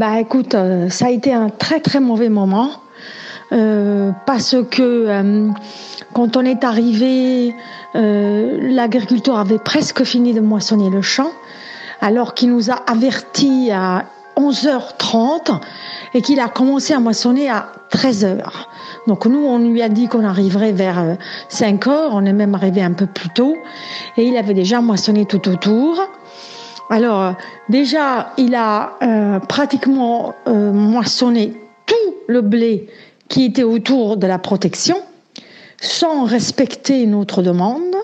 bah écoute, euh, ça a été un très très mauvais moment euh, parce que euh, quand on est arrivé, l'agriculteur avait presque fini de moissonner le champ, alors qu'il nous a avertis à 11h30 et qu'il a commencé à moissonner à 13h. Donc nous, on lui a dit qu'on arriverait vers 5h, on est même arrivé un peu plus tôt, et il avait déjà moissonné tout autour. Alors, déjà, il a euh, pratiquement euh, moissonné tout le blé qui était autour de la protection, sans respecter notre demande.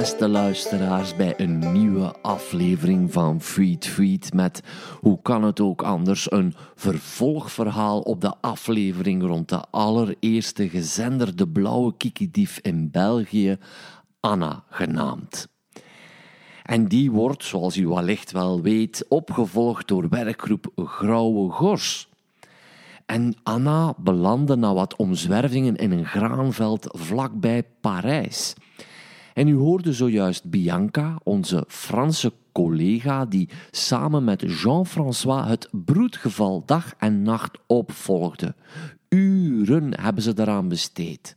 Beste luisteraars bij een nieuwe aflevering van Feed Feed met, hoe kan het ook anders, een vervolgverhaal op de aflevering rond de allereerste gezenderde blauwe kikidief in België, Anna genaamd. En die wordt, zoals u wellicht wel weet, opgevolgd door werkgroep Grauwe Gors. En Anna belandde na wat omzwervingen in een graanveld vlakbij Parijs. En u hoorde zojuist Bianca, onze Franse collega, die samen met Jean-François het broedgeval dag en nacht opvolgde. Uren hebben ze daaraan besteed.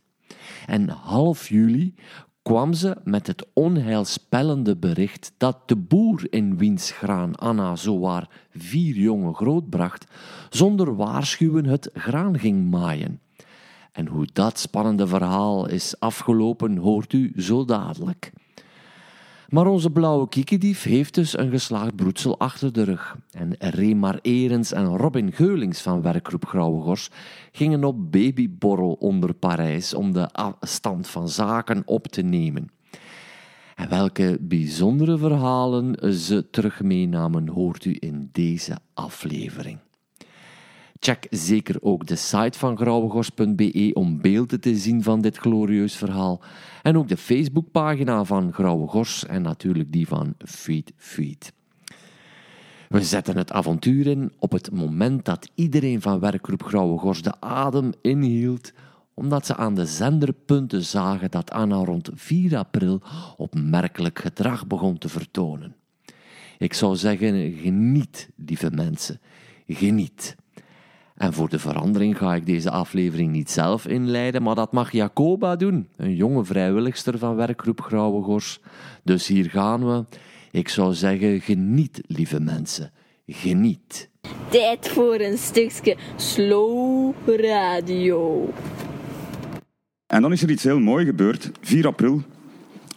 En half juli kwam ze met het onheilspellende bericht dat de boer in wiens graan Anna zowaar vier jongen grootbracht, zonder waarschuwen het graan ging maaien. En hoe dat spannende verhaal is afgelopen, hoort u zo dadelijk. Maar onze blauwe kiekendief heeft dus een geslaagd broedsel achter de rug. En Remar Erens en Robin Geulings van werkgroep Grauwe Gors gingen op babyborrel onder Parijs om de stand van zaken op te nemen. En welke bijzondere verhalen ze terug meenamen, hoort u in deze aflevering. Check zeker ook de site van grauwegors.be om beelden te zien van dit glorieus verhaal. En ook de Facebookpagina van Grauwe Gors en natuurlijk die van Feed Feed. We zetten het avontuur in op het moment dat iedereen van werkgroep Grauwe Gors de adem inhield, omdat ze aan de zenderpunten zagen dat Anna rond 4 april opmerkelijk gedrag begon te vertonen. Ik zou zeggen, geniet, lieve mensen, geniet. En voor de verandering ga ik deze aflevering niet zelf inleiden, maar dat mag Jacoba doen, een jonge vrijwilligster van werkgroep Grauwe Gors. Dus hier gaan we. Ik zou zeggen, geniet, lieve mensen. Geniet. Tijd voor een stukje slow radio. En dan is er iets heel mooi gebeurd. 4 april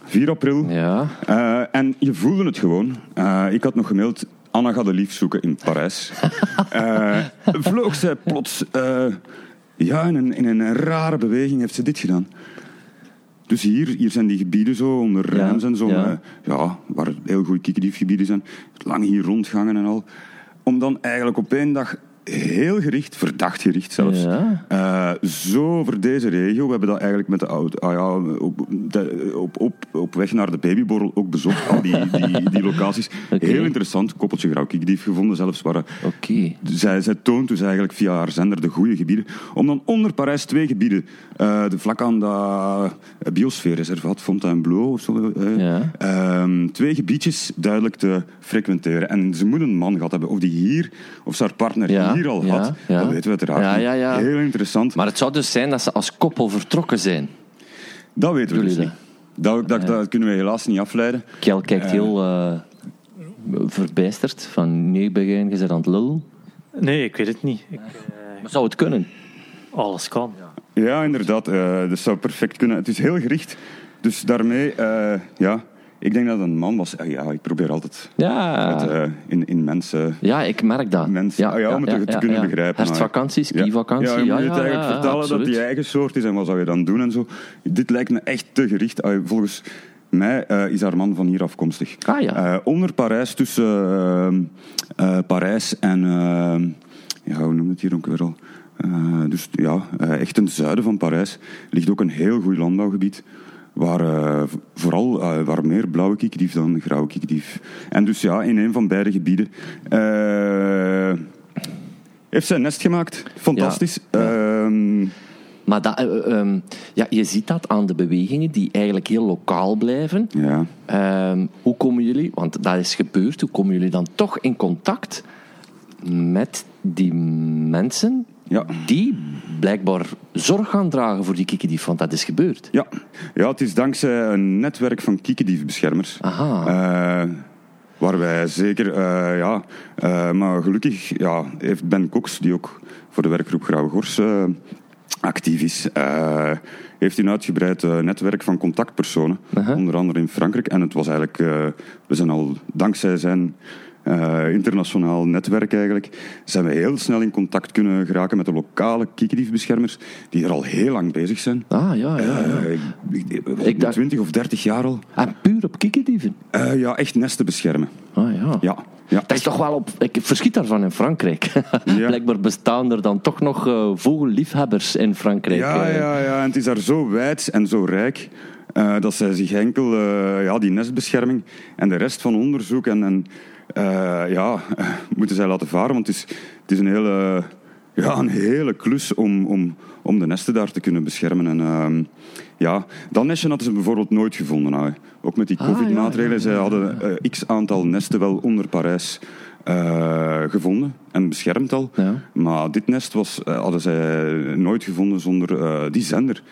4 april. Ja. Uh, en je voelde het gewoon. Uh, ik had nog gemaild, Anna gaat een lief zoeken in Parijs. uh, vloog zij plots... Uh, ja, in een, in een rare beweging heeft ze dit gedaan. Dus hier, hier zijn die gebieden zo, onder Rijms en zo, ja. Uh, ja waar heel goede kikkerdiefgebieden zijn. Lang hier rondgangen en al. Om dan eigenlijk op één dag heel gericht, verdacht gericht zelfs, ja. uh, zo over deze regio. We hebben dat eigenlijk met de auto, ah ja, op, de, op, op, op weg naar de babyborrel ook bezocht, al die, die, die locaties. Okay. Heel interessant, koppeltje grauwkikdief gevonden zelfs. Waar, okay. zij, zij toont dus eigenlijk via haar zender de goede gebieden. Om dan onder Parijs twee gebieden, uh, de vlak aan dat biosfeerreservaat Fontainebleau of zo, ja. um, twee gebiedjes duidelijk te frequenteren. En ze moeten een man gehad hebben, of die hier, of zijn partner ja hier al had, ja. dat weten we uiteraard ja, ja, ja. Heel interessant. Maar het zou dus zijn dat ze als koppel vertrokken zijn. Dat weten we dus niet. Dat, dat, dat, kunnen we helaas niet afleiden. Kjell kijkt uh, heel uh, verbijsterd. Van, nee, ben je aan het lullen? Nee, ik weet het niet. Ik, uh, zou het kunnen? Alles kan. Ja, inderdaad. dat zou perfect kunnen. Het is heel gericht. Dus daarmee, ja... Ik denk dat een man was. Ja, ik probeer altijd ja. uh, in, in mensen... Ja, ik merk dat. Mensen, ja, ja, om het ja, te, kunnen begrijpen. Herfstvakantie, skivakantie. Ja, je moet het eigenlijk vertellen dat die eigen soort is en wat zou je dan doen en zo. Dit lijkt me echt te gericht. Volgens mij uh, is haar man van hier afkomstig. Ah, ja. Uh, onder Parijs, tussen Parijs en... ja, hoe noem het hier ook weer al? dus ja, echt in het zuiden van Parijs ligt ook een heel goed landbouwgebied waar uh, vooral uh, waar meer blauwe kikdief dan grauwe kikdief. En dus ja, in een van beide gebieden uh, heeft zij een nest gemaakt. Fantastisch. Ja. Ja. Maar dat, eh, eh, ehm, ja, je ziet dat aan de bewegingen die eigenlijk heel lokaal blijven. Ja. Ehm, hoe komen jullie, want dat is gebeurd, hoe komen jullie dan toch in contact met die mensen Ja. die blijkbaar zorg gaan dragen voor die kikkerdief? Want dat is gebeurd. Ja. ja, het is dankzij een netwerk van kiekendiefbeschermers. Aha. Eh, waar wij zeker, eh, ja, eh, maar gelukkig ja, heeft Ben Cox, die ook voor de werkgroep Grauwe Gors actief is, heeft een uitgebreid netwerk van contactpersonen, Aha. onder andere in Frankrijk. En het was eigenlijk, we zijn al dankzij zijn eh, internationaal netwerk eigenlijk, zijn we heel snel in contact kunnen geraken met de lokale kiekendiefbeschermers, die er al heel lang bezig zijn. Ah, ja, ja. ja. Eh, ik, ik, dacht- 20 of 30 jaar al. En puur op kikkerdieven. Eh, ja, echt nesten beschermen. Ah, ja. Ja, ja. Dat is toch wel op... Ik verschiet daarvan in Frankrijk. Ja. Blijkbaar bestaan er dan toch nog eh, vogelliefhebbers in Frankrijk. Ja, ja, ja. En het is daar zo wijd en zo rijk dat zij zich enkel ja, die nestbescherming en de rest van onderzoek en, en ja, eh, moeten zij laten varen. Want het is, het is een, hele, ja, een hele klus om, om, om de nesten daar te kunnen beschermen. En, ehm, ja, dat nestje hadden ze bijvoorbeeld nooit gevonden. nou. Ook met die Ah, ja, covid-maatregelen. ja, ja, Zij hadden eh, x aantal nesten wel onder Parijs eh, gevonden en beschermd al. Ja. Maar dit nest was, hadden zij nooit gevonden zonder die zender.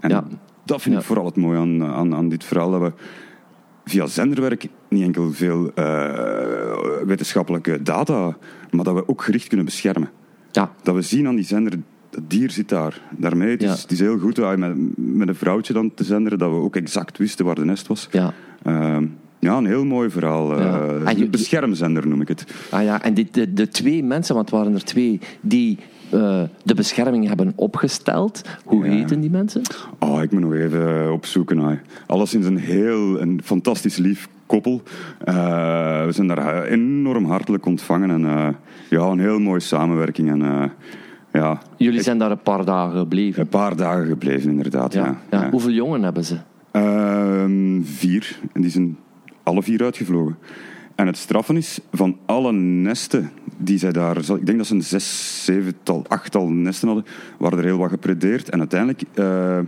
En Ja. dat vind Ja. ik vooral het mooie aan, aan, aan dit verhaal. Dat we via zenderwerk niet enkel veel eh, wetenschappelijke data, maar dat we ook gericht kunnen beschermen. Ja. Dat we zien aan die zender, dat dier zit daar. Daarmee, het is, Ja. het is heel goed uh, met, met een vrouwtje dan te zenderen, dat we ook exact wisten waar de nest was. Ja. Ehm, ja, een heel mooi verhaal. eh, Ja. Een beschermzender noem ik het. Ah ja, en de, de twee mensen, want het waren er twee, die eh, de bescherming hebben opgesteld. Hoe Ja. heten die mensen? Oh, ik moet nog even opzoeken. hè. Alleszins een heel een fantastisch lief koppel. Eh, we zijn daar eh, enorm hartelijk ontvangen. En ja, een heel mooie samenwerking. En ja, Jullie zijn daar een paar dagen gebleven. een paar dagen gebleven inderdaad. Ja. Ja. Ja. Hoeveel jongen hebben ze? Ehm, vier. En die zijn alle vier uitgevlogen. En het straffen is, van alle nesten die zij daar... Ik denk dat ze een zes, zevental, achttal nesten hadden, waren er heel wat gepredeerd. En uiteindelijk eh,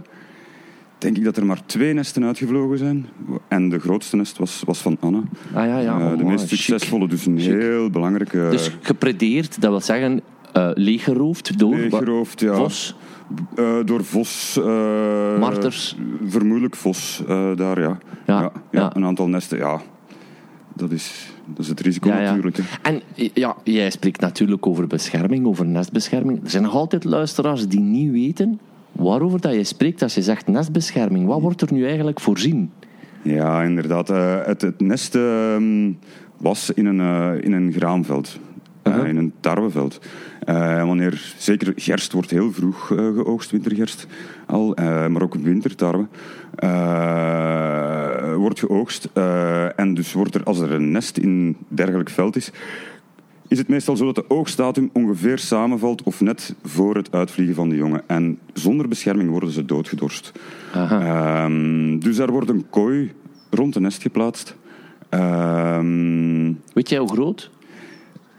denk ik dat er maar twee nesten uitgevlogen zijn. En de grootste nest was, was van Anna. Ah ja, ja. Eh, oh, de mooi. meest succesvolle, dus een Chic. heel belangrijke... Dus gepredeerd, dat wil zeggen eh leeggeroofd door leeggeroofd, ja. Vos. Door Vos. Marters. Vermoedelijk Vos, daar, ja. Ja, ja, ja. Een aantal nesten, ja. Dat is, dat is het risico Ja, ja. natuurlijk. hè. En ja, jij spreekt natuurlijk over bescherming, over nestbescherming. Er zijn nog altijd luisteraars die niet weten waarover dat je spreekt als je zegt nestbescherming. Wat wordt er nu eigenlijk voorzien? Ja, inderdaad. eh, het, het nest ehm, was in een, eh, in een graanveld. Eh, in een tarweveld. Eh, wanneer, zeker gerst wordt heel vroeg eh, geoogst, wintergerst al, maar ook wintertarwe, wordt geoogst. en dus wordt er, als er een nest in dergelijk veld is, is het meestal zo dat de oogstdatum ongeveer samenvalt of net voor het uitvliegen van de jongen. En zonder bescherming worden ze doodgedorst. Ehm, dus daar wordt een kooi rond het nest geplaatst. Ehm, Weet jij hoe groot?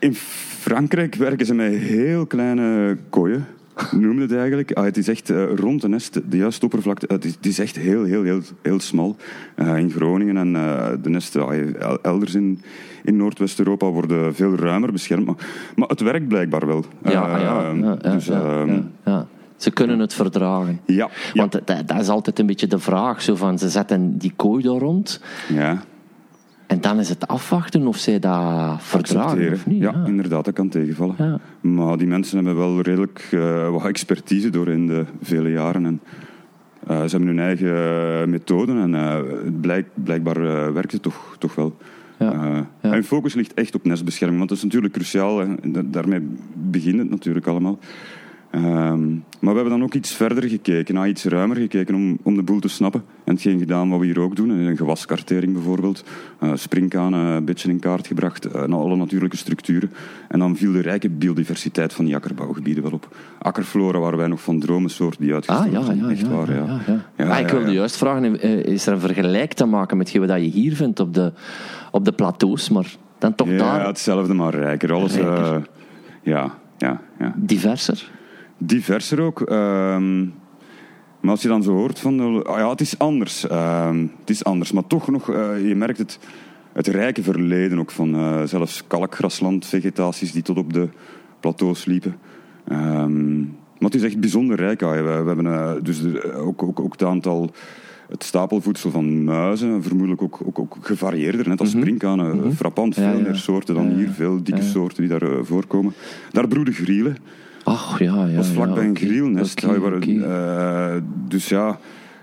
In Frankrijk werken ze met heel kleine kooien. Noem het eigenlijk. Ah, het is echt eh, rond de nest, de juiste oppervlakte. het, is, het is echt heel, heel, heel, heel smal. Eh, in Groningen en eh, de nesten ah, el- elders in, in Noordwest-Europa worden veel ruimer beschermd. Maar, maar het werkt blijkbaar wel. Ja, Eh, ja, dus, ja, ehm. Ze kunnen het verdragen. ja, ja, Want dat, dat is altijd een beetje de vraag. Zo van, ze zetten die kooi daar rond. ja. En dan is het afwachten of zij dat verdragen of niet. ja, inderdaad, dat kan tegenvallen. Ja. Maar die mensen hebben wel redelijk eh, wat expertise door in de vele jaren. En, eh, ze hebben hun eigen methoden en eh, blijk, blijkbaar werkt het toch, toch wel. Ja, ja. En hun focus ligt echt op nestbescherming, want dat is natuurlijk cruciaal. Hè. Da- daarmee begint het natuurlijk allemaal. Ehm, maar we hebben dan ook iets verder gekeken, naar iets ruimer gekeken om, om de boel te snappen. En hetgeen gedaan wat we hier ook doen, een gewaskartering bijvoorbeeld. eh springkanen een beetje in kaart gebracht, eh, naar alle natuurlijke structuren. En dan viel de rijke biodiversiteit van die akkerbouwgebieden wel op. Akkerflora waar wij nog van dromen soort die Ah, uitgestorven ja, zijn. ja, Echt ja, waar, ja, ja. ja, ja. Ja, Ah, ik ja, wilde ja. juist vragen, eh, is er een vergelijk te maken met wat je hier vindt op de, op de plateaus, maar dan toch Ja, daar hetzelfde, maar rijker. Alles, Rijker. eh, ja, ja, ja. diverser? Diverser ook. Ehm, Maar als je dan zo hoort van, eh, ah ja, het is anders. Ehm, het is anders. Maar toch nog, eh, je merkt het, het rijke verleden ook van eh, zelfs kalkgrasland, vegetaties die tot op de plateaus liepen. Ehm, maar het is echt bijzonder rijk. Ja. We, we hebben dus de- ook, ook, ook het aantal, het stapelvoedsel van muizen, vermoedelijk ook, ook, ook gevarieerder, net als sprinkhanen. Frappant veel Ja, ja. meer soorten dan Ja, hier, veel dikke soorten die daar voorkomen. Daar broeden grielen. Ach, ja, ja. Dat is vlakbij ja, een oké, grielnest. eh, dus ja,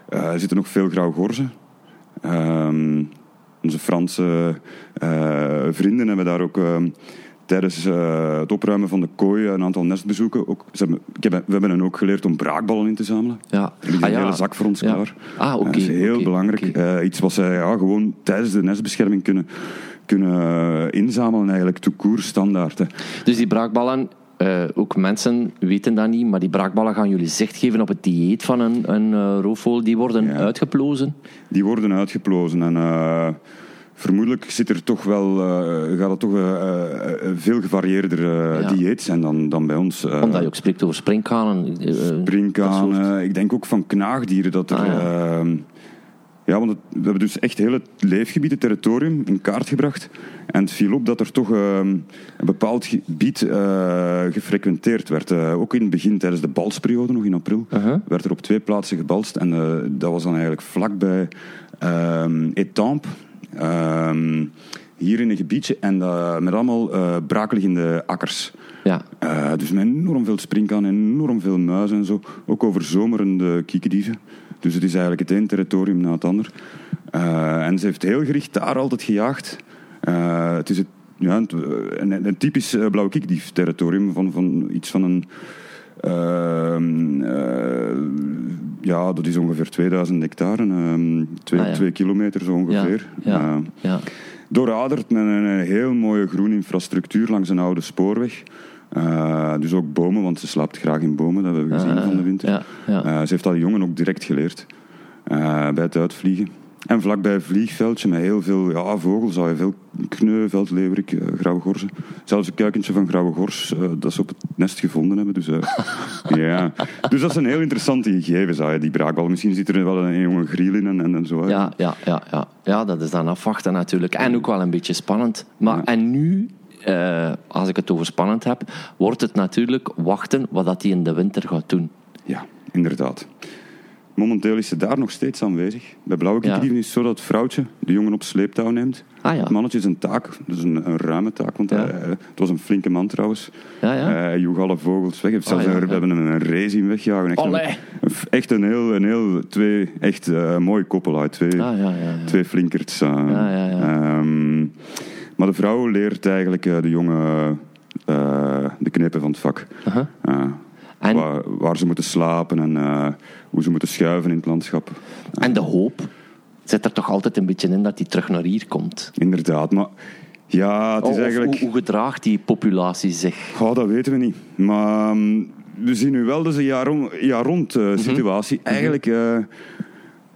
eh, er zitten nog veel grauwgorzen. Ehm, onze Franse eh, vrienden hebben daar ook ehm, tijdens het opruimen van de kooi een aantal nestbezoeken. Ook, ze hebben, ik heb, we hebben hen ook geleerd om braakballen in te zamelen. Ja. Er ligt Ah, een ja. hele zak voor ons Ja. klaar. Ah, oké, dat is heel belangrijk. iets wat zij ja, gewoon tijdens de nestbescherming kunnen, kunnen inzamelen, eigenlijk, to standaard. hè. Dus die braakballen, eh, ook mensen weten dat niet, maar die braakballen gaan jullie zicht geven op het dieet van een, een eh, roofvogel. Die worden Ja. uitgeplozen. Die worden uitgeplozen. En eh, vermoedelijk zit er toch wel, gaat het toch eh, veel gevarieerder Ja. dieet zijn dan, dan bij ons. Omdat je ook spreekt over springkanen. Springkanen, ik denk ook van knaagdieren. Dat er, Ah, ja. Ehm, ja, want het- we hebben dus echt heel het leefgebied, het territorium, in kaart gebracht. En het viel op dat er toch ehm, een bepaald gebied eh, gefrequenteerd werd. Eh, ook in het begin, tijdens de balsperiode, nog in april, werd er op twee plaatsen gebalst. En eh, dat was dan eigenlijk vlakbij ehm Étampes. Ehm, hier in een gebiedje en met allemaal braakliggende akkers. Ja. Dus met enorm veel springkaan, enorm veel muizen en zo. Ook overzomerende kiekendieven. Dus het is eigenlijk het een territorium na het ander. Eh, en ze heeft heel gericht daar altijd gejaagd. Eh, het is het, ja, het, een, een typisch eh, blauwe kiekdief-territorium van, van iets van een... ehm, eh, ja, dat is ongeveer 2000 hectare, ehm, twee, Ah, ja. twee kilometer zo ongeveer. Ja, ja, ja. Dooraderd met een, een heel mooie groene infrastructuur langs een oude spoorweg. Eh, dus ook bomen, want ze slaapt graag in bomen, dat hebben we gezien Ah, van de winter. ja, ja. Eh, ze heeft dat de jongen ook direct geleerd eh, bij het uitvliegen. En vlakbij een vliegveldje met heel veel ja, vogels, had je veel kneu, veldleeuwerik, eh, grauwe gorzen. Zelfs een kuikentje van grauwe gors eh, dat ze op het nest gevonden hebben. Dus, eh, ja. dus dat is een heel interessante gegeven, zou je, die braakbal. Misschien zit er wel een, jonge griel in en, en, en zo. Ja, ja, ja, ja. ja, dat is dan afwachten natuurlijk. En ook wel een beetje spannend. Maar Ja. en nu, eh, als ik het over spannend heb, wordt het natuurlijk wachten wat dat hij in de winter gaat doen. Ja, inderdaad. Momenteel is ze daar nog steeds aanwezig. Bij blauwe kikkerdieven is het zo dat het vrouwtje de jongen op sleeptouw neemt. Ah ja. Het mannetje is een taak, dus een, een ruime taak, want Ja. hij- hij- het was een flinke man trouwens. Ja, ja. Hij joeg alle vogels weg. Hij heeft zelfs Ah, ja, een- ja. We hebben een, race in wegjagen. Echt een, echt een heel, een heel twee, echt eh, mooi koppel uit. Twee, Ah, ja, ja, ja. twee flinkerts. eh. Ja, ja, ja. Ehm, maar de vrouw leert eigenlijk eh, de jongen eh, de knepen van het vak. Eh, En- waar, waar ze moeten slapen en eh, hoe ze moeten schuiven in het landschap. En de hoop zit er toch altijd een beetje in dat hij terug naar hier komt. Inderdaad, maar ja, het is Oh, Of eigenlijk... hoe, hoe gedraagt die populatie zich? Goh, dat weten we niet. Maar mm, we zien nu wel dus een jaar, om, jaar rond Mhm. eh, situatie. Eigenlijk, eh,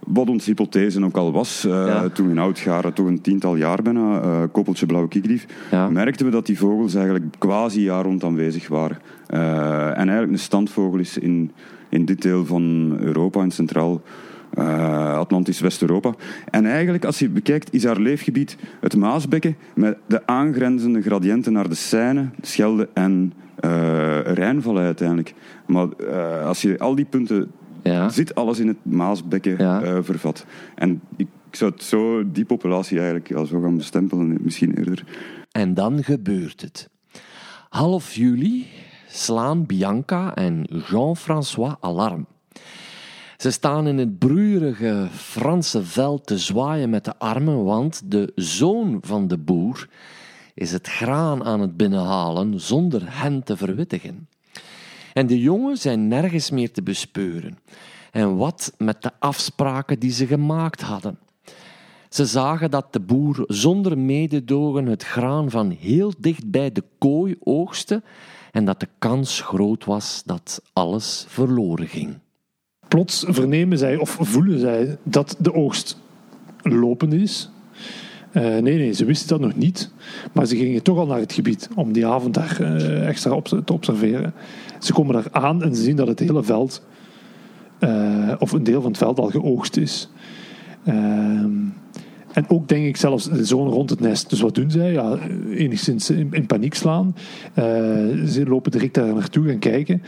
wat onze hypothese ook al was, Ja. toen in Oudgaren, toch een tiental jaar bijna, eh, koppeltje blauwe kiekdief, Ja. merkten we dat die vogels eigenlijk quasi jaar rond aanwezig waren. Eh, en eigenlijk een standvogel is in, in dit deel van Europa, in Centraal Atlantisch West-Europa. En eigenlijk, als je bekijkt, is haar leefgebied het Maasbekken met de aangrenzende gradiënten naar de Seine, Schelde en Rijnvallei uiteindelijk. Maar als je al die punten Ja. zit alles in het Maasbekken Ja. eh, vervat. En ik zou het zo, die populatie eigenlijk ja, zo gaan bestempelen, misschien eerder. En dan gebeurt het. Half juli slaan Bianca en Jean-François alarm. Ze staan in het broeierige Franse veld te zwaaien met de armen, want de zoon van de boer is het graan aan het binnenhalen zonder hen te verwittigen. En de jongen zijn nergens meer te bespeuren. En wat met de afspraken die ze gemaakt hadden? Ze zagen dat de boer zonder mededogen het graan van heel dicht bij de kooi oogste en dat de kans groot was dat alles verloren ging. Plots vernemen zij of voelen zij dat de oogst lopende is. Eh, nee, nee, ze wisten dat nog niet. Maar ze gingen toch al naar het gebied om die avond daar eh, extra op te observeren. Ze komen daar aan en ze zien dat het hele veld eh, of een deel van het veld al geoogst is. En ook denk ik zelfs de zone rond het nest. Dus wat doen zij? Ja, enigszins in, paniek slaan. Ze lopen direct daar naartoe gaan kijken.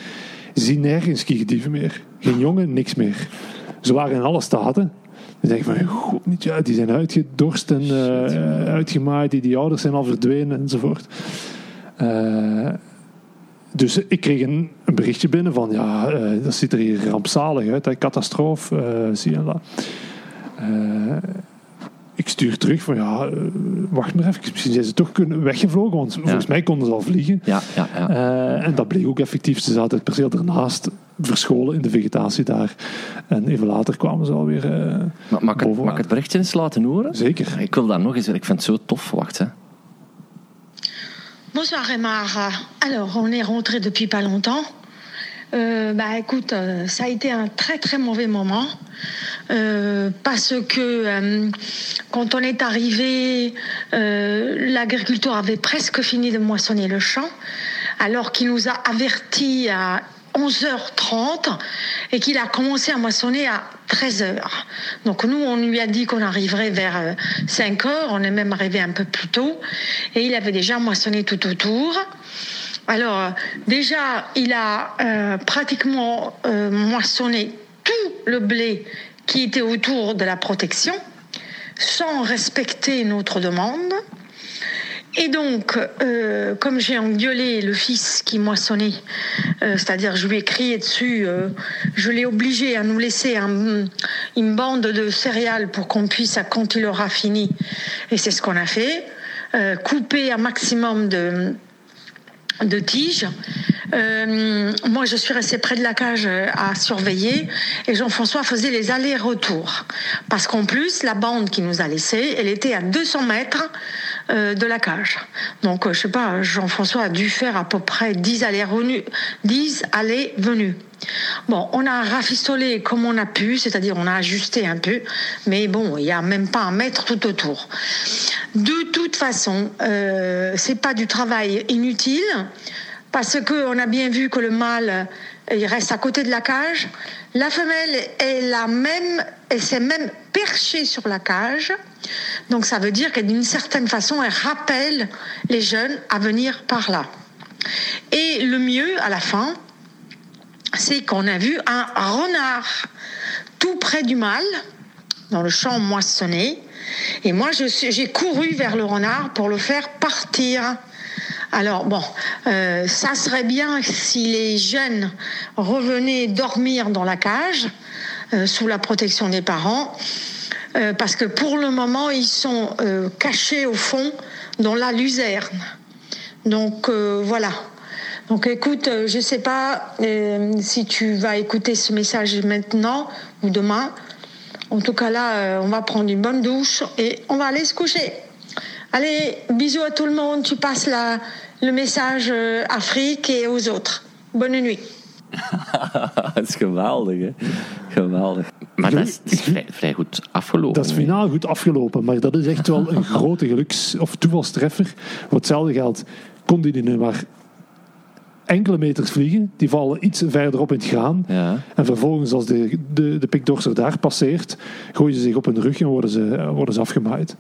Ze zien nergens kiegedieven meer. Geen jongen, niks meer. Ze waren in alle staten. Dan denk ik van, god niet, ja, die zijn uitgedorst en eh, uitgemaaid. Die, die ouders zijn al verdwenen enzovoort. Eh, dus ik kreeg een, een berichtje binnen van, ja, eh, dat ziet er hier rampzalig uit. Hè, catastrofe, eh, zie je dat. Ik stuur terug van, ja, wacht maar even. Misschien zijn ze toch kunnen weggevlogen, want volgens mij konden ze al vliegen. Ja, ja, ja. En dat bleek ook effectief. Ze zaten het perceel ernaast verscholen in de vegetatie daar. En even later kwamen ze alweer eh Ma- mag, ik mag ik het berichtje eens laten horen? Zeker. Ik wil dat nog eens. Ik vind het zo tof. Wacht, hè. Bonsoir Emma. Alors, on est rentré depuis pas longtemps. Euh, bah écoute, euh, ça a été un très très mauvais moment euh, parce que euh, quand on est arrivé, euh, l'agriculteur avait presque fini de moissonner le champ, alors qu'il nous a avertis à 11h30 et qu'il a commencé à moissonner à 13h. Donc nous, on lui a dit qu'on arriverait vers euh, 5h, on est même arrivé un peu plus tôt, et il avait déjà moissonné tout autour. Alors, euh, déjà, il a euh, pratiquement euh, moissonné tout le blé qui était autour de la protection, sans respecter notre demande. Et donc, euh, comme j'ai engueulé le fils qui moissonnait, euh, c'est-à-dire je lui ai crié dessus, euh, je l'ai obligé à nous laisser un- une bande de céréales pour qu'on puisse, quand il aura fini, et c'est ce qu'on a fait, couper un maximum de, de tiges. Euh, moi, je suis restée près de la cage euh, à surveiller et Jean-François faisait les allers-retours. Parce qu'en plus, la bande qui nous a laissé, elle était à 200 mètres euh, de la cage. Donc, euh, je sais pas, Jean-François a dû faire à peu près 10 allers-venus. 10 allers-venus. Bon, on a rafistolé comme on a pu, c'est-à-dire on a ajusté un peu, mais bon, il n'y a même pas un mètre tout autour. De toute façon, euh, c'est pas du travail inutile parce que on a bien vu que le mâle il reste à côté de la cage. La femelle elle a même, elle s'est même perchée sur la cage. Donc ça veut dire que d'une certaine façon, elle rappelle les jeunes à venir par là. Et le mieux à la fin, c'est qu'on a vu un renard tout près du mâle, dans le champ moissonné. Et moi, j'ai couru vers le renard pour le faire partir. Alors bon, euh, ça serait bien si les jeunes revenaient dormir dans la cage, euh, sous la protection des parents, euh, parce que pour le moment, ils sont cachés au fond dans la luzerne. Donc voilà. Donc écoute, euh, je sais pas euh, si tu vas écouter ce message maintenant ou demain. En tout cas là, euh, on va prendre une bonne douche et on va aller se coucher. Allez, bisous à tout le monde. Tu passes la, le message euh, Afrique et aux autres. Bonne nuit. dat is geweldig, hè. Geweldig. Maar dat is, is vrij, vrij goed afgelopen. Dat is finaal goed afgelopen, maar dat is echt wel een grote geluks- of toevalstreffer. Voor hetzelfde geld kon die nu maar enkele meters vliegen. Die vallen iets verderop in het graan. Ja. En vervolgens, als de, de, de pikdorser daar passeert, gooien ze zich op hun rug en worden ze, worden ze afgemaaid.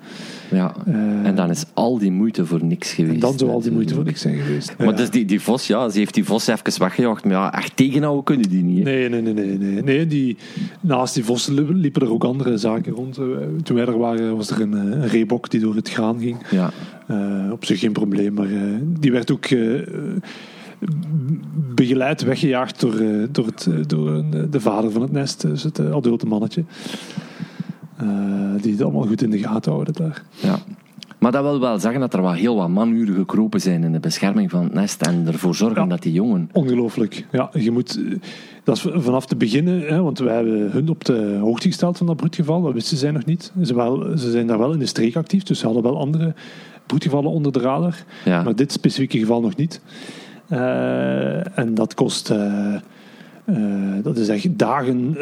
Ja. en dan is al die moeite voor niks geweest. En dan zou al die moeite voor niks zijn geweest. Maar Ja. dus die, die vos, ja, ze heeft die vos even weggejaagd. Maar ja, echt tegenhouden kunnen die niet. hè. Nee, nee, nee, nee. nee. nee die, naast die li- liepen er ook andere zaken rond. Eh, Toen wij er waren, was er een, eh, een reebok die door het graan ging. Ja. Eh, op zich geen probleem, maar eh, die werd ook eh, begeleid, weggejaagd door, eh, door, het, eh, door een- de vader van het nest, dus het eh, adulte mannetje. Eh, die het allemaal goed in de gaten houden daar. ja. Maar dat wil wel zeggen dat er wel heel wat manuren gekropen zijn in de bescherming van het nest. En ervoor zorgen Ja. dat die jongen... Ongelooflijk. Ja, je moet, eh, dat is vanaf te beginnen, hè, want wij hebben hun op de hoogte gesteld van dat broedgeval. Dat wisten zij nog niet. Ze, wel, ze zijn daar wel in de streek actief, dus ze hadden wel andere broedgevallen onder de radar. Ja. Maar dit specifieke geval nog niet. Eh, en dat kost. eh, eh, dat is echt dagen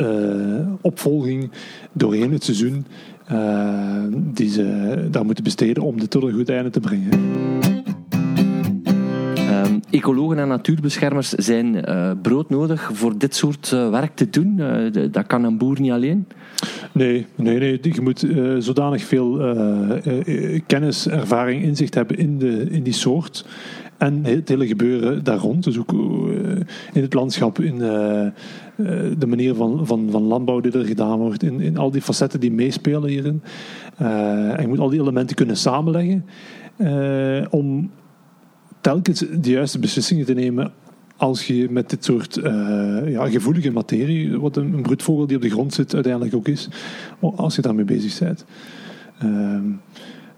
opvolging doorheen het seizoen. die ze daar moeten besteden om dit tot een goed einde te brengen. Ehm, ecologen en natuurbeschermers zijn eh, broodnodig voor dit soort werk te doen. De- dat kan een boer niet alleen. Nee, nee, nee. je moet zodanig veel kennis, ervaring, inzicht hebben in, de, in die soort. En het hele gebeuren daar rond. Dus ook eh, in het landschap, in eh, eh, de manier van, van, van landbouw die er gedaan wordt. In, in al die facetten die meespelen hierin. Je moet al die elementen kunnen samenleggen. om telkens de juiste beslissingen te nemen als je met dit soort ja, gevoelige materie, wat een, broedvogel die op de grond zit uiteindelijk ook is, als je daarmee bezig bent. Ehm,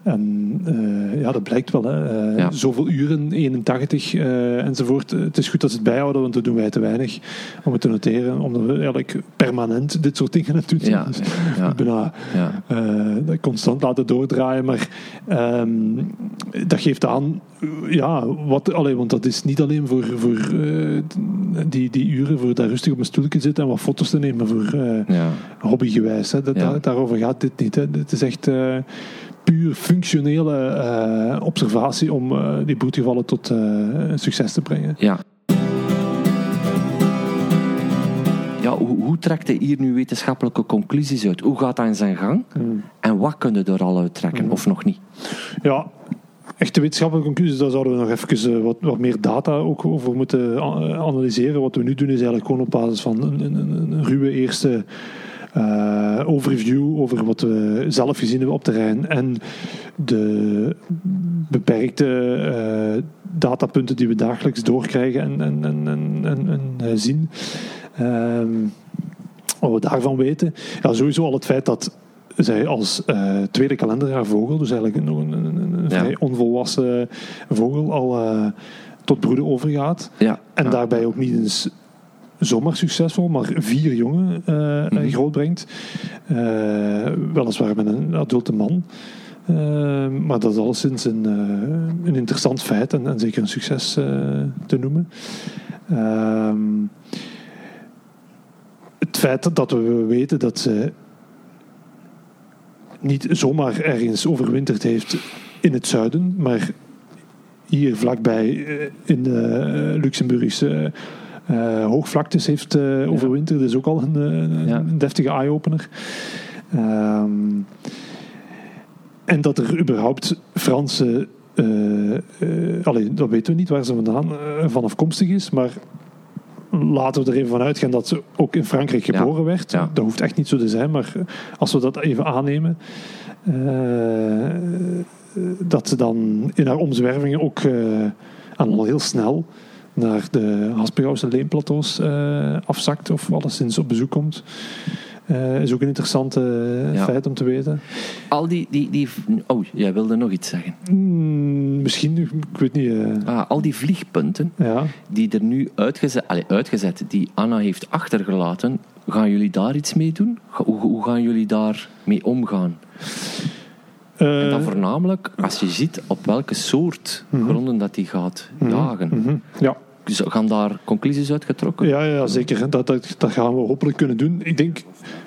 en eh, ja, dat blijkt wel. Hè. Ja. Zoveel uren, 81 eh, enzovoort. Het is goed dat ze het bijhouden, want dat doen wij te weinig om het te noteren. Omdat we eigenlijk permanent dit soort dingen aan het doen zijn. Ja, Dus ja. bijna dat constant laten doordraaien. Maar ehm, dat geeft aan, ja, wat, allee, want dat is niet alleen voor, voor die, die uren voor daar rustig op een stoeltje zitten en wat foto's te nemen voor hobbygewijs. Hè. Dat, daar- daarover gaat dit niet. Hè. Het is echt puur functionele eh, observatie om eh, die broedgevallen tot eh, succes te brengen. Ja. Ja, hoe, hoe trekt hij hier nu wetenschappelijke conclusies uit? Hoe gaat dat in zijn gang? En wat kunnen er al uit trekken, of nog niet? Ja, echte wetenschappelijke conclusies, daar zouden we nog even wat, wat meer data ook over moeten analyseren. Wat we nu doen is eigenlijk gewoon op basis van een, een, een- een ruwe eerste eh, overview over wat we zelf gezien hebben op terrein en de beperkte eh, datapunten die we dagelijks doorkrijgen en, en, en, en, eh, zien. Ehm, wat we daarvan weten. Ja, sowieso al het feit dat zij als eh, tweede kalenderjaar vogel, dus eigenlijk nog een, een, een, Ja. vrij onvolwassen vogel, al tot broeden overgaat. Ja. En ja. daarbij ook niet eens zomaar succesvol, maar vier jongen eh, Mhm. grootbrengt. Eh, weliswaar met een adulte man. Maar dat is alleszins een, een interessant feit en, en zeker een succes te noemen. Ehm, het feit dat- we weten dat ze niet zomaar ergens overwinterd heeft in het zuiden, maar hier vlakbij in de eh, Eh, hoogvlaktes heeft eh, overwinterd. Dat is ook al een, eh, een, Ja. een deftige eye-opener. Ehm, en dat er überhaupt Franse. eh eh, allee, dat weten we niet waar ze vandaan van afkomstig is, maar laten we er even van uitgaan dat ze ook in Frankrijk Ja. geboren werd. Ja. Dat hoeft echt niet zo te zijn, maar als we dat even aannemen, dat ze dan in haar omzwervingen ook en al heel snel naar de Haspelgauwse leemplateaus eh, afzakt of alleszins op bezoek komt. Eh, is ook een interessant eh, Ja. feit om te weten. Al die, die, die... Oh, jij wilde nog iets zeggen. Hmm, misschien, ik weet niet. Ah, al die vliegpunten ja. die er nu uitgezet, allee, uitgezet, die Anna heeft achtergelaten, gaan jullie daar iets mee doen? Hoe, hoe gaan jullie daar mee omgaan? En dan voornamelijk als je ziet op welke soort gronden dat die gaat jagen. mhm, ja. Gaan daar conclusies uitgetrokken? Ja, ja, zeker. Dat, dat, dat gaan we hopelijk kunnen doen. Ik denk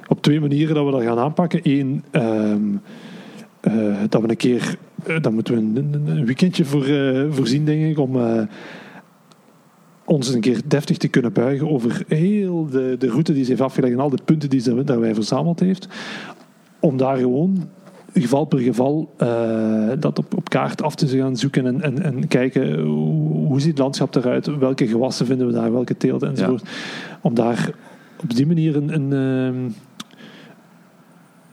op twee manieren dat we dat gaan aanpakken. Eén, eh, dat we een keer... eh, daar moeten we een, weekendje voor eh, voorzien, denk ik, om... ons een keer deftig te kunnen buigen over heel de, de route die ze heeft afgelegd en al de punten die ze daarbij verzameld heeft. Om daar gewoon geval per geval eh, dat op, op kaart af te gaan zoeken en, en, en kijken hoe, hoe ziet het landschap eruit, welke gewassen vinden we daar, welke teelten enzovoort. Om daar op die manier een, een, ehm,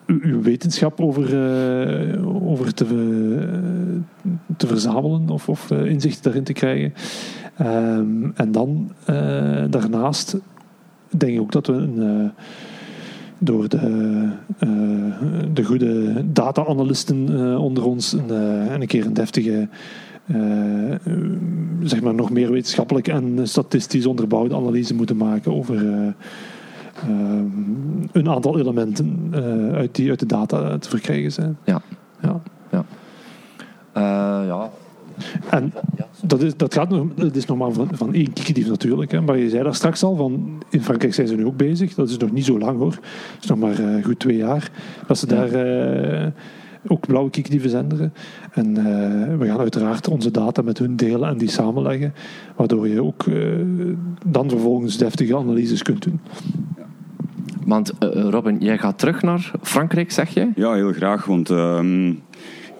uw- wetenschap over, eh, over te, eh, te verzamelen of, of inzicht daarin te krijgen. Ehm, en dan daarnaast denk ik ook dat we een, door de, eh, de goede data-analysten eh, onder ons een, eh, een keer een deftige, zeg maar nog meer wetenschappelijk en statistisch onderbouwde analyse moeten maken over een aantal elementen uit, die uit de data te verkrijgen zijn. Ja. Ja. Eh, ja. En dat, is, dat, gaat nog, dat is nog maar van, van één kikkerdief natuurlijk. Hè. Maar je zei daar straks al, van, in Frankrijk zijn ze nu ook bezig. Dat is nog niet zo lang hoor. Dat is nog maar eh, goed twee jaar. Dat ze Ja. daar eh, ook blauwe kiekdieven zenderen. En eh, we gaan uiteraard onze data met hun delen en die samenleggen, waardoor je ook eh, dan vervolgens deftige analyses kunt doen. Want eh, Robin, jij gaat terug naar Frankrijk, zeg je? Ja, heel graag. Want, ehm,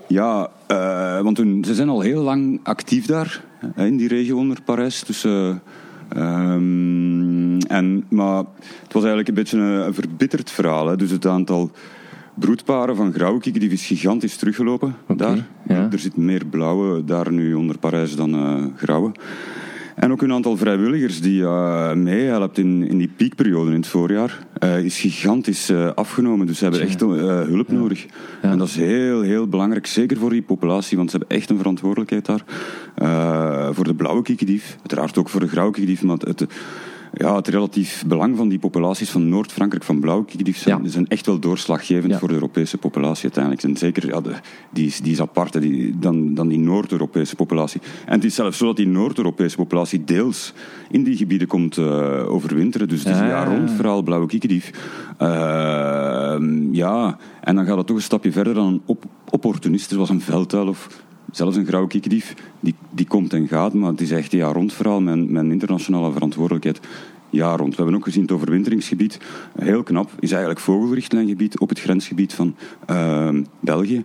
ja, eh, want hun, ze zijn al heel lang actief daar, in die regio onder Parijs. Dus, eh, ehm, en, maar het was eigenlijk een beetje een, een verbitterd verhaal. Hè. Dus het aantal broedparen van grauwe kieken is gigantisch teruggelopen daar. ja. Er zit meer blauwe daar nu onder Parijs dan eh, grauwe. En ook een aantal vrijwilligers die uh, meehelpt in, in die piekperiode in het voorjaar, eh, is gigantisch eh, afgenomen. Dus ze hebben echt eh, hulp nodig. En dat is heel, heel belangrijk, zeker voor die populatie, want ze hebben echt een verantwoordelijkheid daar. Eh, voor de blauwe kiekendief, uiteraard ook voor de grauwe kiekendief, maar het, ja, het relatief belang van die populaties van Noord-Frankrijk, van blauwe zijn, Ja. zijn echt wel doorslaggevend Ja. voor de Europese populatie uiteindelijk. En zeker, ja, de, die, is, die is apart hè, die, dan, dan die Noord-Europese populatie. En het is zelfs zo dat die Noord-Europese populatie deels in die gebieden komt eh, overwinteren. Dus het is een Ah. jaar rond verhaal, blauwe kiekendief. Ehm, ja, en dan gaat het toch een stapje verder dan een op, opportunist, zoals een veldtuil of zelfs een grauwe kiekendief. Die, die komt en gaat, maar het is echt een jaar rond verhaal een- met een internationale verantwoordelijkheid. Jaar rond. We hebben ook gezien het overwinteringsgebied. Heel knap. Is eigenlijk vogelrichtlijngebied op het grensgebied van ehm, België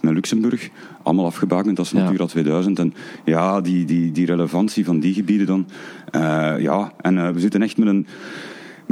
met Luxemburg. Allemaal afgebakend als Ja. Natura 2000. En ja, die, die, die relevantie van die gebieden dan. eh, ja, en eh, we zitten echt met een,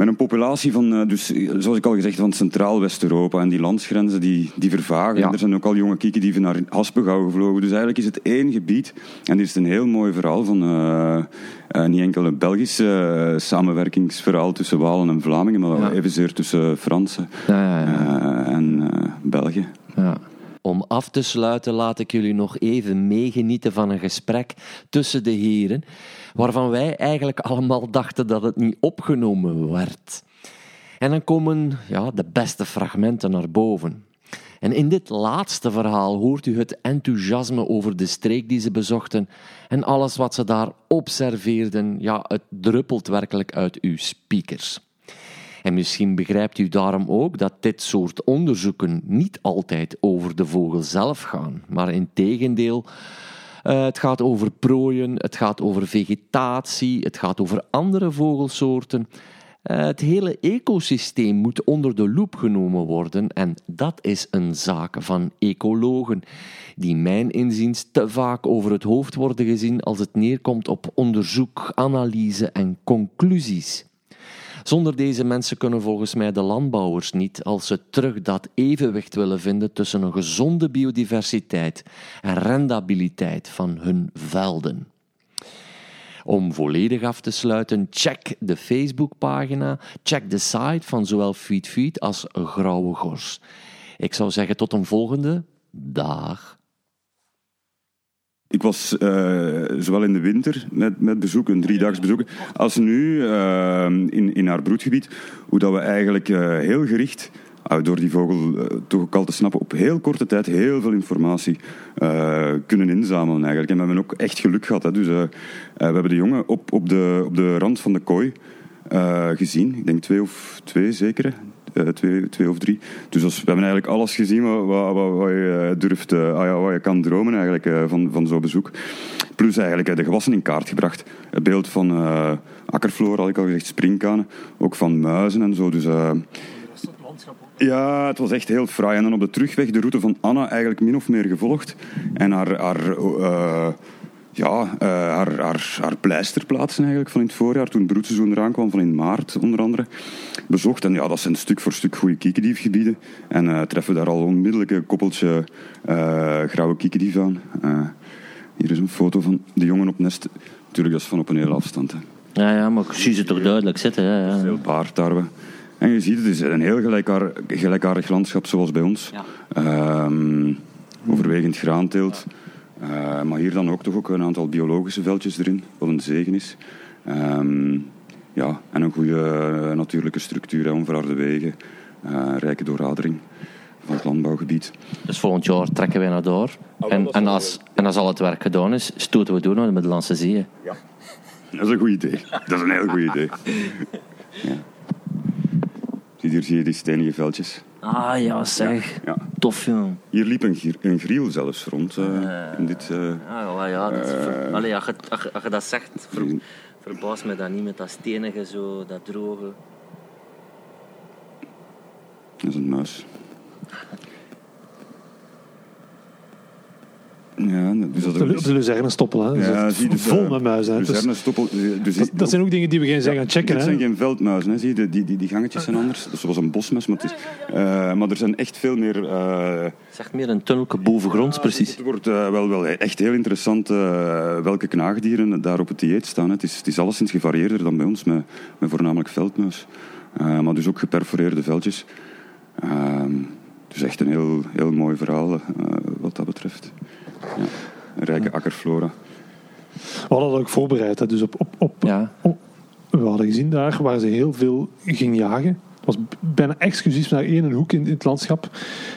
met een populatie van, eh, dus, eh, zoals ik al gezegd, van Centraal West-Europa. En die landsgrenzen die, die vervagen. Ja. Er zijn ook al jonge kieken die naar Haspengouw gevlogen. Dus eigenlijk is het één gebied. En dit is een heel mooi verhaal van eh, eh, niet enkel een Belgisch eh, samenwerkingsverhaal tussen Walen en Vlamingen, maar Ja. evenzeer tussen Fransen Ja, ja, ja. en eh, België. Ja. Om af te sluiten laat ik jullie nog even meegenieten van een gesprek tussen de heren, waarvan wij eigenlijk allemaal dachten dat het niet opgenomen werd. En dan komen ja, de beste fragmenten naar boven. En in dit laatste verhaal hoort u het enthousiasme over de streek die ze bezochten en alles wat ze daar observeerden. Ja, het druppelt werkelijk uit uw speakers. En misschien begrijpt u daarom ook dat dit soort onderzoeken niet altijd over de vogel zelf gaan, maar in tegendeel. Eh, het gaat over prooien, het gaat over vegetatie, het gaat over andere vogelsoorten. Eh, het hele ecosysteem moet onder de loep genomen worden en dat is een zaak van ecologen, die mijn inziens te vaak over het hoofd worden gezien als het neerkomt op onderzoek, analyse en conclusies. Zonder deze mensen kunnen volgens mij de landbouwers niet, als ze terug dat evenwicht willen vinden tussen een gezonde biodiversiteit en rendabiliteit van hun velden. Om volledig af te sluiten, check de Facebookpagina, check de site van zowel Feed Feed als Grauwe Gors. Ik zou zeggen tot een volgende dag. Ik was eh, zowel in de winter met, met bezoek, een driedaags bezoek, als nu eh, in, in haar broedgebied. Hoe dat we eigenlijk eh, heel gericht, ah, door die vogel toch ook al te snappen, op heel korte tijd heel veel informatie kunnen inzamelen eigenlijk. En we hebben ook echt geluk gehad. Hè. Dus, we hebben de jongen op, op, de, op de rand van de kooi gezien. Ik denk twee of twee zeker. Eh, twee, twee of drie. Dus we hebben eigenlijk alles gezien wat, wat, wat, je eh, durft, eh, ah wat je kan dromen eigenlijk, van, van zo'n bezoek. Plus eigenlijk de gewassen in kaart gebracht. Het beeld van eh akkerflora, had ik al gezegd, springkanen. Ook van muizen en zo. Dus, eh, ja, het was echt heel fraai. En dan op de terugweg de route van Anna eigenlijk min of meer gevolgd. En haar, haar, eh, ja, eh, haar, haar, haar pleisterplaatsen eigenlijk van in het voorjaar, toen het broedseizoen eraan kwam, van in maart onder andere, bezocht. En ja, dat zijn stuk voor stuk goede kiekendiefgebieden. En eh, treffen daar al onmiddellijk een koppeltje eh, grauwe kiekendief aan. Eh, hier is een foto van de jongen op nest. Natuurlijk, dat is van op een hele afstand. Hè. Ja, ja, maar ik zie ze toch duidelijk zitten. Ja, ja. Veel paardtarwe. En je ziet, het is een heel gelijkaar, gelijkaardig landschap zoals bij ons. Ehm, overwegend graanteelt. Eh, maar hier dan ook toch ook een aantal biologische veldjes erin, wat een zegen is. Ehm, ja, en een goede eh, natuurlijke structuur, hè, onverharde wegen, eh, rijke dooradering van het landbouwgebied. Dus volgend jaar trekken wij naar daar. En, en, als, en als al het werk gedaan is, stoten we door naar de Middellandse Zee. Dat is een goed idee. Dat is een heel goed idee. Ja. Zie hier zie je die stenige veldjes. Ah ja, zeg. Ja. Tof, jongen. Hier liep een, een griel zelfs rond. eh, in dit, eh, Ja, wel, ja, dat is ver-. Allee, als, je, als, je, als je dat zegt, ver, verbaast me dat niet met dat stenige, zo, dat droge. dat is een muis. Ja, dus dat Op de, de luzernenstoppel, hè. Dus Ja, dat zie je, dus, vol eh, met muizen. hè. Dus. Dus dat, dat zijn ook dingen die we geen zijn gaan checken. Dit zijn geen veldmuizen, hè. zie je, die, die, die gangetjes zijn anders. Dat is zoals een bosmuis, maar, het is, eh, maar er zijn echt veel meer... eh, Zegt meer een tunnelke bovengronds, precies. Het wordt eh, wel, wel echt heel interessant eh, welke knaagdieren daar op het dieet staan. hè. Het is, het is alleszins gevarieerder dan bij ons, met, met voornamelijk veldmuis. Eh, maar dus ook geperforeerde veldjes. Ehm, dus echt een heel, heel mooi verhaal eh, wat dat betreft. Ja. Een rijke akkerflora. We hadden dat ook voorbereid. Hè. Dus op, op, op, Ja. op- we hadden gezien daar waar ze heel veel ging jagen. Het was bijna exclusief naar één hoek in, in het landschap.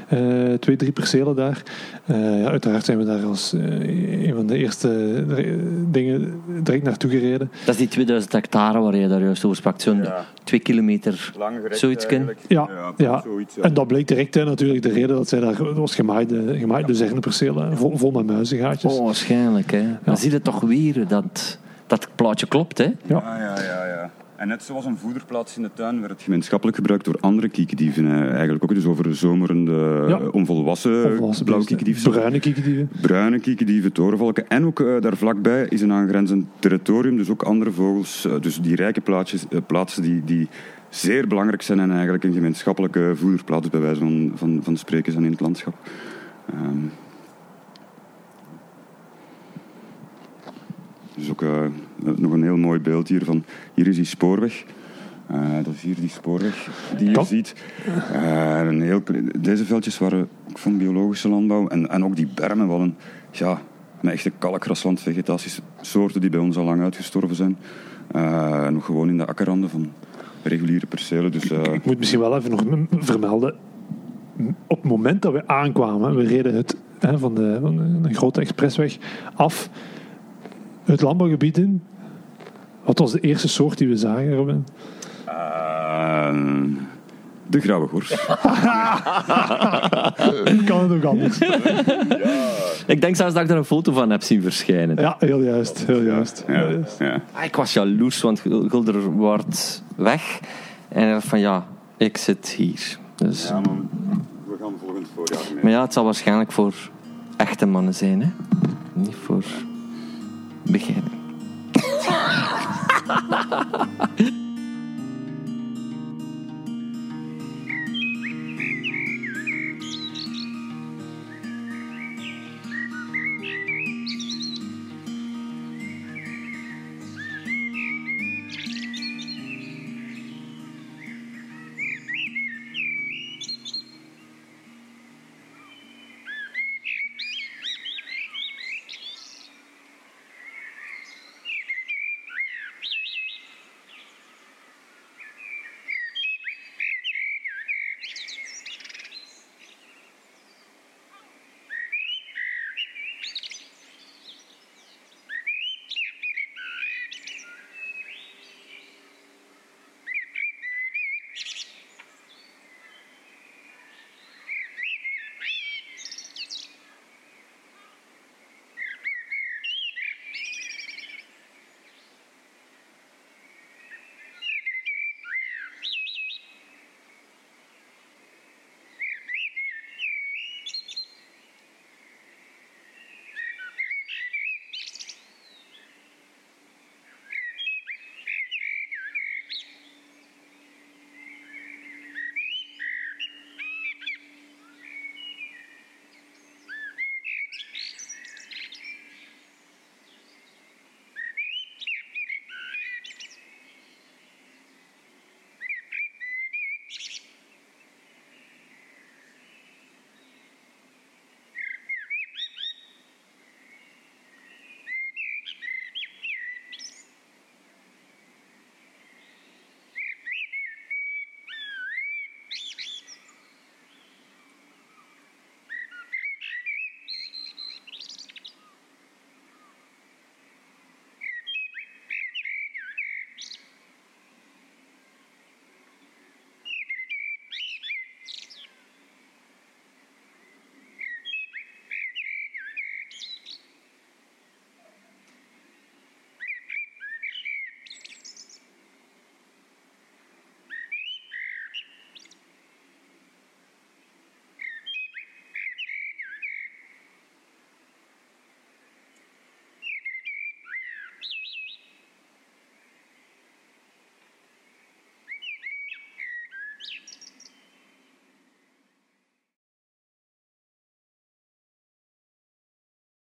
Eh, twee, drie percelen daar. Eh, ja, uiteraard zijn we daar als eh, een van de eerste dingen direct naartoe gereden. Dat is die 2000 hectare waar je daar juist over sprak. Zo'n Ja. twee kilometer. Zoiets ken. Ja, ja. zoiets, ja. En dat bleek direct hè, natuurlijk de reden dat zij daar... Dat was gemaaide, gemaaide luzernenpercelen, vol, vol met muizengaatjes. Oh, waarschijnlijk, hè. Dan zie je toch weer dat dat plaatje klopt, hè. Ja, ja, ja. En net zoals een voederplaats in de tuin werd het gemeenschappelijk gebruikt door andere kiekendieven. eh, Eigenlijk ook dus over de zomerende, Ja. eh, onvolwassen, Volwassen blauwe kiekendieven. Bruine kiekendieven. Bruine kiekendieven, torenvalken. En ook eh, daar vlakbij is een aangrenzend territorium, dus ook andere vogels. dus die rijke plaatsjes, eh, plaatsen die, die zeer belangrijk zijn en eigenlijk een gemeenschappelijke voederplaats bij wijze van, van, van spreken zijn in het landschap. Ehm, dus ook eh, nog een heel mooi beeld hier van, hier is die spoorweg. Eh, dat is hier die spoorweg die je ziet. Eh, een heel, deze veldjes waren ook van biologische landbouw. En, en ook die bermen hadden ja, met echte kalkgraslandvegetatiesoorten die bij ons al lang uitgestorven zijn. Eh, nog gewoon in de akkerranden van reguliere percelen. Dus, Ik moet misschien wel even nog vermelden. Op het moment dat we aankwamen, we reden het hè, van, de, van een grote expressweg af, het landbouwgebied in. Wat was de eerste soort die we zagen, Robin? eh, de grauwe gors. Kan het ook anders? Ik denk zelfs dat ik er een foto van heb zien verschijnen. Ja, heel juist. Heel juist. Ja, Heel juist. ja. Ah, Ik was jaloers, want Gul- Gulder wordt weg. En ik dacht van ja, ik zit hier. Dus, ja man, we gaan volgend voorjaar mee. Maar ja, het zal waarschijnlijk voor echte mannen zijn, hè? Niet voor beginnen.